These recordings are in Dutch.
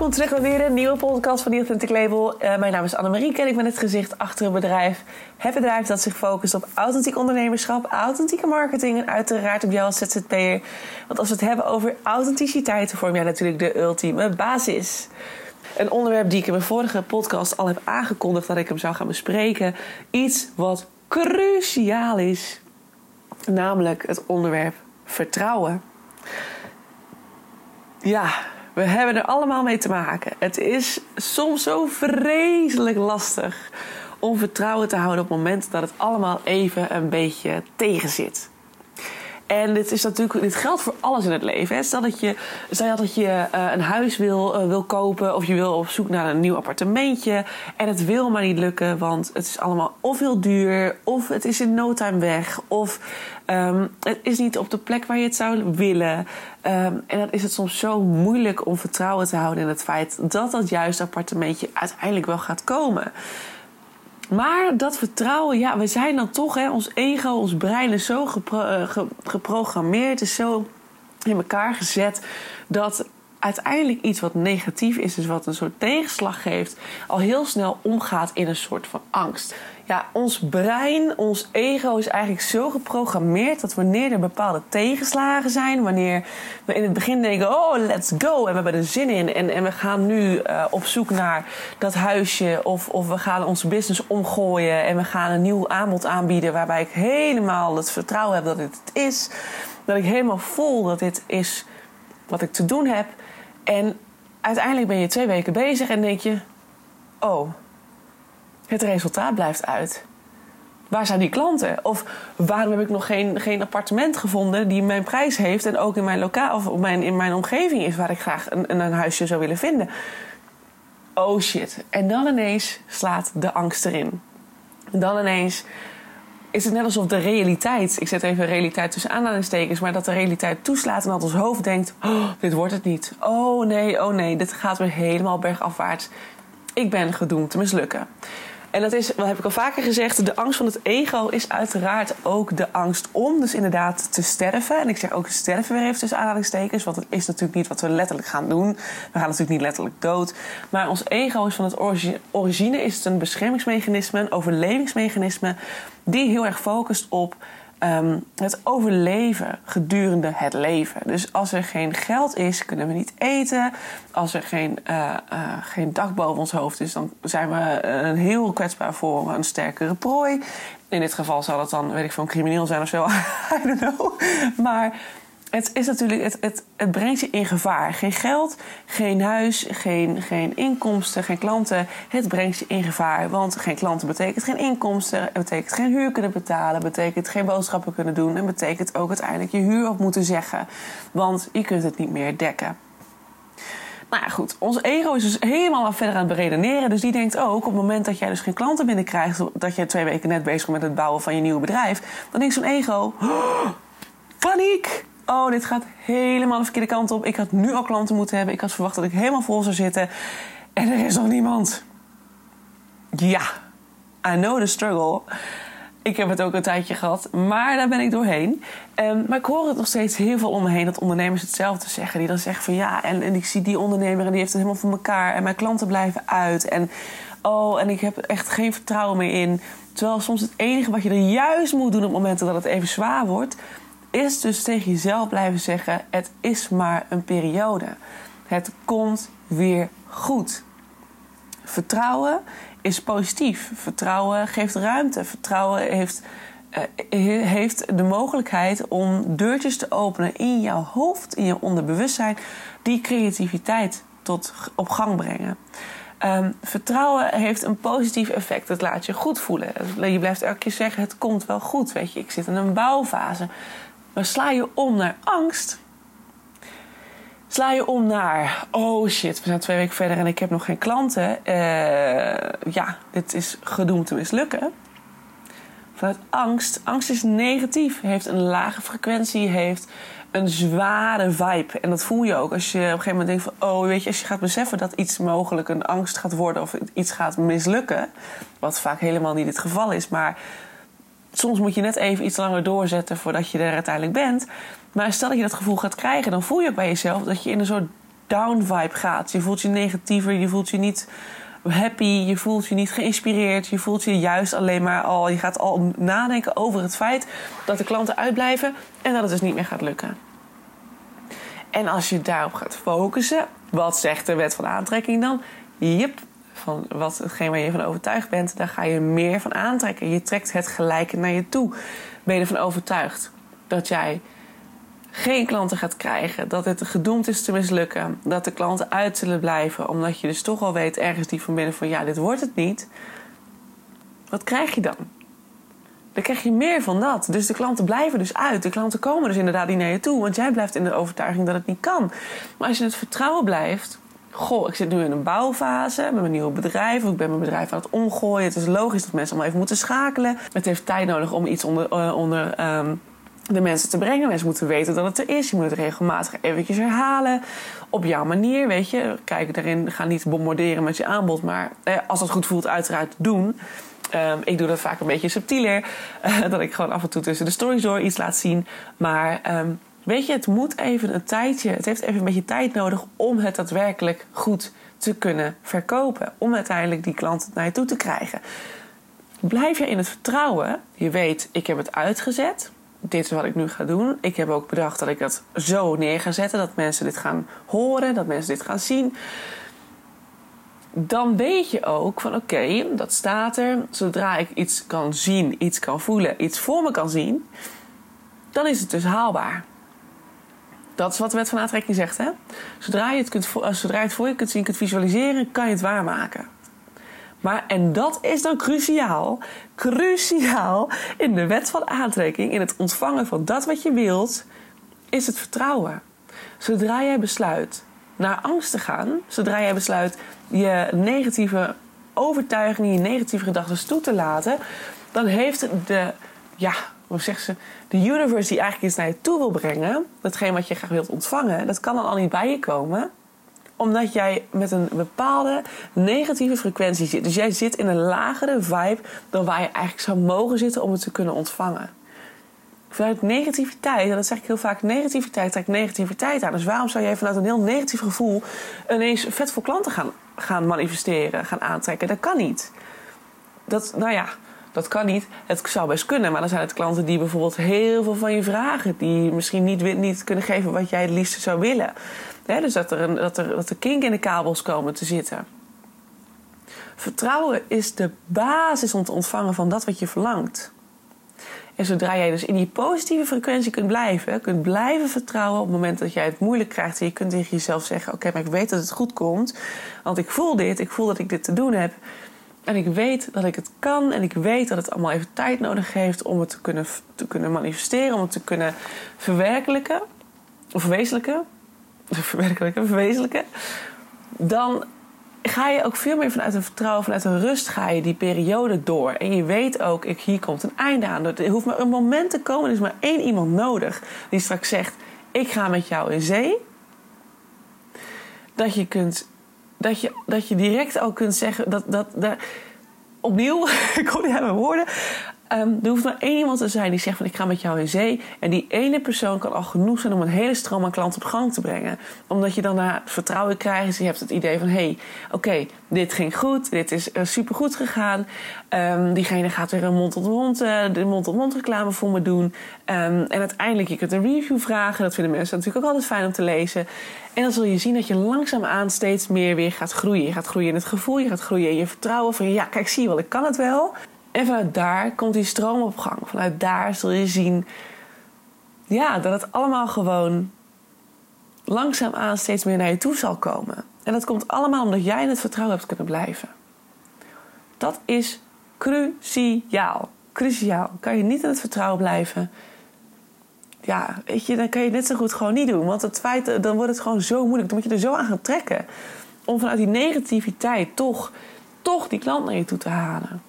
Welkom terug bij weer een nieuwe podcast van The Authentic Label. Uh, mijn naam is Annemarie en ik ben het gezicht achter het bedrijf. Het bedrijf dat zich focust op authentiek ondernemerschap, authentieke marketing en uiteraard op jou als ZZP'er. Want als we het hebben over authenticiteit, vorm jij natuurlijk de ultieme basis. Een onderwerp die ik in mijn vorige podcast al heb aangekondigd dat ik hem zou gaan bespreken. Iets wat cruciaal is, namelijk het onderwerp vertrouwen. Ja, we hebben er allemaal mee te maken. Het is soms zo vreselijk lastig om vertrouwen te houden op het moment dat het allemaal even een beetje tegenzit. En dit, is natuurlijk, dit geldt voor alles in het leven. Hè. Stel dat je, stel dat je uh, een huis wil, uh, wil kopen of je wil op zoek naar een nieuw appartementje. En het wil maar niet lukken, want het is allemaal of heel duur, of het is in no time weg, of um, het is niet op de plek waar je het zou willen. Um, en dan is het soms zo moeilijk om vertrouwen te houden in het feit dat dat juiste appartementje uiteindelijk wel gaat komen. Maar dat vertrouwen, ja, we zijn dan toch, hè, ons ego, ons brein is zo eh, geprogrammeerd, is zo in elkaar gezet dat uiteindelijk iets wat negatief is, dus wat een soort tegenslag geeft, al heel snel omgaat in een soort van angst ja, ons brein, ons ego is eigenlijk zo geprogrammeerd dat wanneer er bepaalde tegenslagen zijn, wanneer we in het begin denken: oh, let's go, en we hebben er zin in en, en we gaan nu uh, op zoek naar dat huisje, of, of we gaan onze business omgooien en we gaan een nieuw aanbod aanbieden waarbij ik helemaal het vertrouwen heb dat dit het is, dat ik helemaal voel dat dit is wat ik te doen heb. En uiteindelijk ben je twee weken bezig en denk je: oh het resultaat blijft uit. Waar zijn die klanten? Of waarom heb ik nog geen, geen appartement gevonden die mijn prijs heeft en ook in mijn lokaal of mijn, in mijn omgeving is waar ik graag een, een huisje zou willen vinden? Oh shit. En dan ineens slaat de angst erin. Dan ineens is het net alsof de realiteit, ik zet even realiteit tussen aanhalingstekens, maar dat de realiteit toeslaat en dat ons hoofd denkt: oh, dit wordt het niet. Oh nee, oh nee, dit gaat weer helemaal bergafwaarts. Ik ben gedoemd te mislukken. En dat is, wat heb ik al vaker gezegd, de angst van het ego is uiteraard ook de angst om dus inderdaad te sterven. En ik zeg ook sterven weer even tussen aanhalingstekens, want het is natuurlijk niet wat we letterlijk gaan doen. We gaan natuurlijk niet letterlijk dood. Maar ons ego is van het origine, is het een beschermingsmechanisme, een overlevingsmechanisme, die heel erg focust op um, het overleven gedurende het leven. Dus als er geen geld is, kunnen we niet eten. Als er geen, uh, geen dak boven ons hoofd is, dan zijn we uh, heel kwetsbaar voor een sterkere prooi. In dit geval zal het dan, weet ik een crimineel zijn of zo. I don't know. Maar het is natuurlijk, het, het, het brengt je in gevaar. Geen geld, geen huis, geen, geen inkomsten, geen klanten. Het brengt je in gevaar. Want geen klanten betekent geen inkomsten. Het betekent geen huur kunnen betalen. betekent geen boodschappen kunnen doen. En betekent ook uiteindelijk je huur op moeten zeggen. Want je kunt het niet meer dekken. Nou ja, goed. Ons ego is dus helemaal verder aan het beredeneren. Dus die denkt ook, op het moment dat jij dus geen klanten binnenkrijgt... dat je twee weken net bezig bent met het bouwen van je nieuwe bedrijf... dan denkt zo'n ego... Paniek! Oh, dit gaat helemaal de verkeerde kant op. Ik had nu al klanten moeten hebben. Ik had verwacht dat ik helemaal vol zou zitten. En er is nog niemand. Ja, I know the struggle. Ik heb het ook een tijdje gehad, maar daar ben ik doorheen. Um, maar ik hoor het nog steeds heel veel om me heen dat ondernemers hetzelfde zeggen. Die dan zeggen van ja, en, en ik zie die ondernemer en die heeft het helemaal voor elkaar. En mijn klanten blijven uit. En oh, en ik heb echt geen vertrouwen meer in. Terwijl soms het enige wat je er juist moet doen op momenten dat het even zwaar wordt, is dus tegen jezelf blijven zeggen: het is maar een periode. Het komt weer goed. Vertrouwen is positief. Vertrouwen geeft ruimte. Vertrouwen heeft, uh, heeft de mogelijkheid om deurtjes te openen in jouw hoofd, in je onderbewustzijn, die creativiteit tot op gang brengen. Um, vertrouwen heeft een positief effect. Het laat je goed voelen. Je blijft elke keer zeggen: het komt wel goed. Weet je, ik zit in een bouwfase. Maar sla je om naar angst. Sla je om naar, oh shit, we zijn twee weken verder en ik heb nog geen klanten. Uh, ja, dit is gedoemd te mislukken. Vanuit angst. Angst is negatief. Heeft een lage frequentie. Heeft een zware vibe. En dat voel je ook als je op een gegeven moment denkt van... oh, weet je, als je gaat beseffen dat iets mogelijk een angst gaat worden... of iets gaat mislukken... wat vaak helemaal niet het geval is... maar soms moet je net even iets langer doorzetten voordat je er uiteindelijk bent. Maar stel dat je dat gevoel gaat krijgen, dan voel je bij jezelf dat je in een soort down vibe gaat. Je voelt je negatiever, je voelt je niet happy, je voelt je niet geïnspireerd, je voelt je juist alleen maar al, je gaat al nadenken over het feit dat de klanten uitblijven en dat het dus niet meer gaat lukken. En als je daarop gaat focussen, wat zegt de wet van aantrekking dan? Jep, van wat, hetgeen waar je van overtuigd bent, daar ga je meer van aantrekken. Je trekt het gelijke naar je toe. Ben je ervan overtuigd dat jij geen klanten gaat krijgen, dat het gedoemd is te mislukken, dat de klanten uit zullen blijven, omdat je dus toch al weet ergens die van binnen van ja, dit wordt het niet. Wat krijg je dan? Dan krijg je meer van dat. Dus de klanten blijven dus uit. De klanten komen dus inderdaad niet naar je toe, want jij blijft in de overtuiging dat het niet kan. Maar als je het vertrouwen blijft, goh, ik zit nu in een bouwfase met mijn nieuwe bedrijf. Ik ben mijn bedrijf aan het omgooien. Het is logisch dat mensen allemaal even moeten schakelen. Het heeft tijd nodig om iets onder, uh, onder ehm, de mensen te brengen. Mensen moeten weten dat het er is. Je moet het regelmatig eventjes herhalen. Op jouw manier, weet je. Kijk daarin, ga niet bombarderen met je aanbod. Maar eh, als het goed voelt, uiteraard doen. Um, ik doe dat vaak een beetje subtieler. Dat ik gewoon af en toe tussen de stories door iets laat zien. Maar um, weet je, het moet even een tijdje. Het heeft even een beetje tijd nodig om het daadwerkelijk goed te kunnen verkopen. Om uiteindelijk die klant naar je toe te krijgen. Blijf je in het vertrouwen. Je weet, ik heb het uitgezet dit is wat ik nu ga doen. Ik heb ook bedacht dat ik dat zo neer ga zetten. Dat mensen dit gaan horen, dat mensen dit gaan zien. Dan weet je ook van oké, dat staat er. Zodra ik iets kan zien, iets kan voelen, iets voor me kan zien, dan is het dus haalbaar. Dat is wat de wet van aantrekking zegt. Hè? Zodra, je het kunt, zodra je het voor je kunt zien, kunt visualiseren, kan je het waarmaken. Maar, en dat is dan cruciaal, cruciaal in de wet van aantrekking, in het ontvangen van dat wat je wilt, is het vertrouwen. Zodra jij besluit naar angst te gaan, zodra jij besluit je negatieve overtuigingen, je negatieve gedachten toe te laten, dan heeft de, ja, hoe zeggen ze, de universe die eigenlijk iets naar je toe wil brengen, datgene wat je graag wilt ontvangen, dat kan dan al niet bij je komen omdat jij met een bepaalde negatieve frequentie zit. Dus jij zit in een lagere vibe dan waar je eigenlijk zou mogen zitten om het te kunnen ontvangen. Vanuit negativiteit, en dat zeg ik heel vaak, negativiteit trekt negativiteit aan. Dus waarom zou jij vanuit een heel negatief gevoel ineens vet voor klanten gaan, gaan manifesteren, gaan aantrekken? Dat kan niet. Dat, nou ja, dat kan niet. Het zou best kunnen, maar dan zijn het klanten die bijvoorbeeld heel veel van je vragen, die misschien niet, niet kunnen geven wat jij het liefste zou willen dus dat er, een, dat, er, dat er kink in de kabels komen te zitten. Vertrouwen is de basis om te ontvangen van dat wat je verlangt. En zodra jij dus in die positieve frequentie kunt blijven, kunt blijven vertrouwen op het moment dat jij het moeilijk krijgt en je kunt tegen jezelf zeggen: Oké, maar ik weet dat het goed komt, want ik voel dit, ik voel dat ik dit te doen heb. En ik weet dat ik het kan en ik weet dat het allemaal even tijd nodig heeft om het te kunnen, te kunnen manifesteren, om het te kunnen verwerkelijken of verwezenlijken verwerkelijken, verwezenlijken, dan ga je ook veel meer vanuit een vertrouwen, vanuit een rust ga je die periode door. En je weet ook, ik, hier komt een einde aan. Er hoeft maar een moment te komen, er is maar één iemand nodig die straks zegt, ik ga met jou in zee. Dat je kunt, dat je, dat je direct ook kunt zeggen, dat, dat, dat opnieuw, ik kom niet aan mijn woorden. Um, er hoeft maar één iemand te zijn die zegt van ik ga met jou in zee. En die ene persoon kan al genoeg zijn om een hele stroom aan klanten op gang te brengen. Omdat je dan daar vertrouwen krijgt. Dus je hebt het idee van hé, hey, oké, dit ging goed. Dit is uh, supergoed gegaan. Um, diegene gaat weer een mond-tot-mond uh, de mond-tot-mond reclame voor me doen. Um, en uiteindelijk, je kunt een review vragen. Dat vinden mensen natuurlijk ook altijd fijn om te lezen. En dan zul je zien dat je langzaamaan steeds meer weer gaat groeien. Je gaat groeien in het gevoel, je gaat groeien in je vertrouwen. Van ja, kijk, zie je wel, ik kan het wel. En vanuit daar komt die stroom op gang. Vanuit daar zul je zien ja, dat het allemaal gewoon langzaamaan steeds meer naar je toe zal komen. En dat komt allemaal omdat jij in het vertrouwen hebt kunnen blijven. Dat is cruciaal. Cruciaal. Kan je niet in het vertrouwen blijven, ja, weet je, dan kan je het net zo goed gewoon niet doen. Want het feit, dan wordt het gewoon zo moeilijk. Dan moet je er zo aan gaan trekken. Om vanuit die negativiteit toch, toch die klant naar je toe te halen.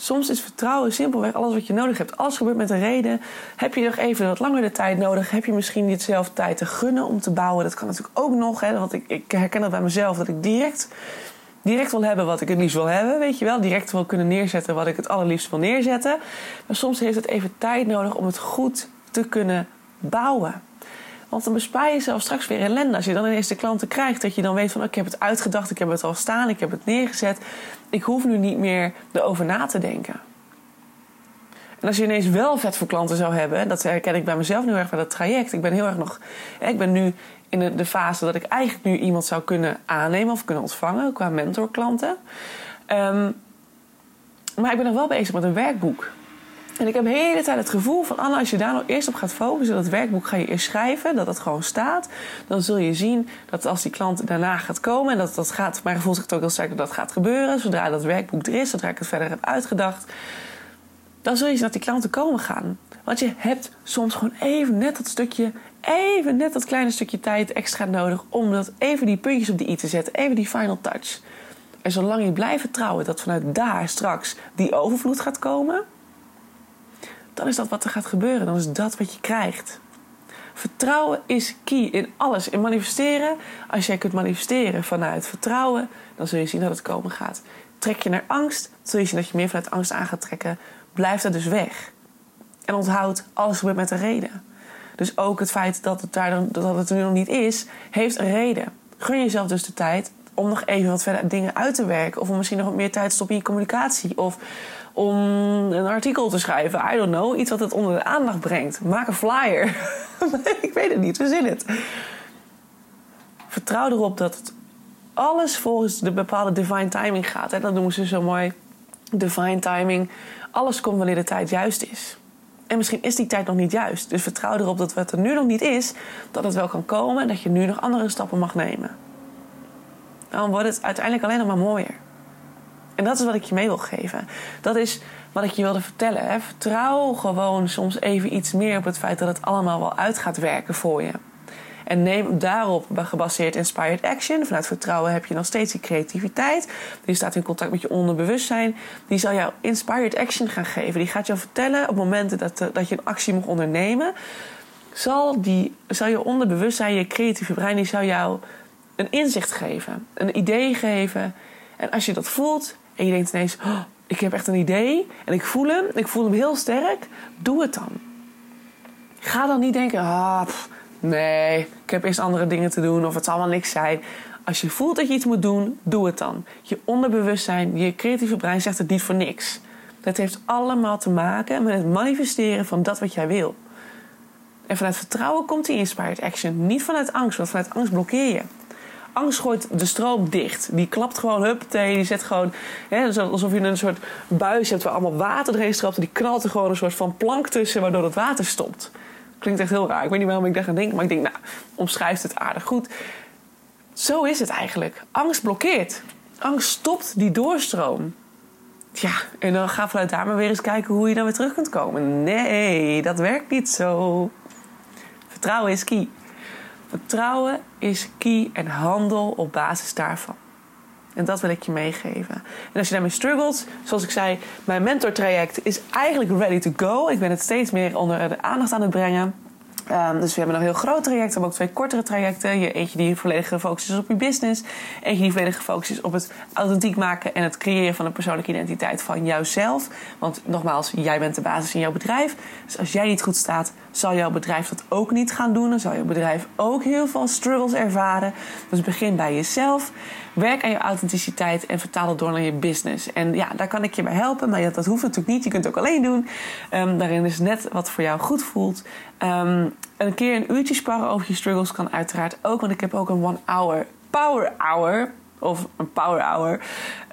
Soms is vertrouwen simpelweg alles wat je nodig hebt. Alles gebeurt met een reden. Heb je nog even wat langer de tijd nodig? Heb je misschien niet zelf tijd te gunnen om te bouwen? Dat kan natuurlijk ook nog. Hè? Want ik, ik herken dat bij mezelf. Dat ik direct, direct wil hebben wat ik het liefst wil hebben. Weet je wel? Direct wil kunnen neerzetten wat ik het allerliefst wil neerzetten. Maar soms heeft het even tijd nodig om het goed te kunnen bouwen. Want dan bespaar je jezelf straks weer ellende. Als je dan ineens de klanten krijgt, dat je dan weet van... ik heb het uitgedacht, ik heb het al staan, ik heb het neergezet. Ik hoef nu niet meer erover na te denken. En als je ineens wel vet voor klanten zou hebben... dat herken ik bij mezelf nu erg bij dat traject. Ik ben heel erg nog... Ik ben nu in de, fase dat ik eigenlijk nu iemand zou kunnen aannemen... of kunnen ontvangen qua mentorklanten. Um, maar ik ben nog wel bezig met een werkboek. En ik heb de hele tijd het gevoel van Anna, als je daar nou eerst op gaat focussen, dat werkboek ga je eerst schrijven, dat het gewoon staat. Dan zul je zien dat als die klant daarna gaat komen, en dat dat gaat, mijn gevoel zegt ook heel sterk dat dat gaat gebeuren, zodra dat werkboek er is, zodra ik het verder heb uitgedacht, dan zul je zien dat die klanten komen gaan. Want je hebt soms gewoon even net dat stukje, even net dat kleine stukje tijd extra nodig om dat even die puntjes op die i te zetten, even die final touch. En zolang je blijft vertrouwen dat vanuit daar straks die overvloed gaat komen, dan is dat wat er gaat gebeuren. Dan is dat wat je krijgt. Vertrouwen is key in alles. In manifesteren, als jij kunt manifesteren vanuit vertrouwen, dan zul je zien dat het komen gaat. Trek je naar angst, zul je zien dat je meer vanuit angst aan gaat trekken. Blijf er dus weg. En onthoud, alles gebeurt met een reden. Dus ook het feit dat het, daar, dat het er nu nog niet is, heeft een reden. Gun jezelf dus de tijd om nog even wat verder dingen uit te werken. Of om misschien nog wat meer tijd te stoppen in je communicatie. Of om een artikel te schrijven. I don't know. Iets wat het onder de aandacht brengt. Maak een flyer. ik weet het niet. Verzin het. Vertrouw erop dat alles volgens de bepaalde divine timing gaat. Dat noemen ze zo mooi. Divine timing. Alles komt wanneer de tijd juist is. En misschien is die tijd nog niet juist. Dus vertrouw erop dat wat er nu nog niet is, dat het wel kan komen en dat je nu nog andere stappen mag nemen dan wordt het uiteindelijk alleen nog maar mooier. En dat is wat ik je mee wil geven. Dat is wat ik je wilde vertellen. Vertrouw gewoon soms even iets meer op het feit dat het allemaal wel uit gaat werken voor je. En neem daarop gebaseerd inspired action. Vanuit vertrouwen heb je nog steeds die creativiteit. Die staat in contact met je onderbewustzijn. Die zal jou inspired action gaan geven. Die gaat jou vertellen op momenten dat, dat je een actie mag ondernemen. Zal, die, zal je onderbewustzijn, je creatieve brein, die zal jou een inzicht geven, een idee geven. En als je dat voelt en je denkt ineens: oh, ik heb echt een idee en ik voel hem, ik voel hem heel sterk, doe het dan. Ga dan niet denken: ah, nee, ik heb eerst andere dingen te doen of het zal wel niks zijn. Als je voelt dat je iets moet doen, doe het dan. Je onderbewustzijn, je creatieve brein zegt het niet voor niks. Dat heeft allemaal te maken met het manifesteren van dat wat jij wil. En vanuit vertrouwen komt die inspired action. Niet vanuit angst, want vanuit angst blokkeer je angst gooit de stroom dicht. Die klapt gewoon, hup, die zet gewoon... Hè, alsof je een soort buis hebt waar allemaal water erin stroomt. En die knalt er gewoon een soort van plank tussen waardoor het water stopt. Klinkt echt heel raar. Ik weet niet waarom ik daar aan denk. Maar ik denk, nou, omschrijft het aardig goed. Zo is het eigenlijk. Angst blokkeert. Angst stopt die doorstroom. Ja, en dan ga vanuit daar maar weer eens kijken hoe je dan weer terug kunt komen. Nee, dat werkt niet zo. Vertrouwen is key. Vertrouwen is key en handel op basis daarvan. En dat wil ik je meegeven. En als je daarmee struggelt, zoals ik zei, mijn mentortraject is eigenlijk ready to go. Ik ben het steeds meer onder de aandacht aan het brengen. Um, dus we hebben een heel groot traject. We hebben ook twee kortere trajecten. Je, eentje die volledig gefocust is op je business. Eentje die volledig gefocust is op het authentiek maken en het creëren van een persoonlijke identiteit van jouzelf. Want nogmaals, jij bent de basis in jouw bedrijf. Dus als jij niet goed staat, zal jouw bedrijf dat ook niet gaan doen. Dan zal jouw bedrijf ook heel veel struggles ervaren. Dus begin bij jezelf. Werk aan je authenticiteit en vertaal het door naar je business. En ja, daar kan ik je bij helpen. Maar dat hoeft natuurlijk niet. Je kunt het ook alleen doen. Um, daarin is net wat voor jou goed voelt. Um, een keer een uurtje sparren over je struggles kan uiteraard ook. Want ik heb ook een one hour power hour of een power hour.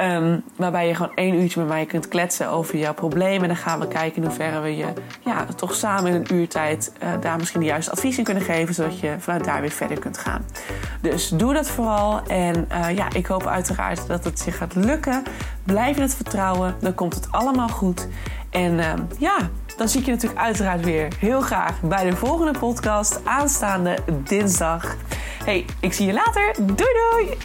Um, waarbij je gewoon één uurtje met mij kunt kletsen over jouw problemen. En dan gaan we kijken in hoeverre we je ja, toch samen in een uurtijd uh, daar misschien de juiste advies in kunnen geven. Zodat je vanuit daar weer verder kunt gaan. Dus doe dat vooral. En uh, ja, ik hoop uiteraard dat het je gaat lukken. Blijf in het vertrouwen. Dan komt het allemaal goed. En uh, ja, dan zie ik je natuurlijk uiteraard weer heel graag bij de volgende podcast aanstaande dinsdag. Hey, ik zie je later. Doei doei!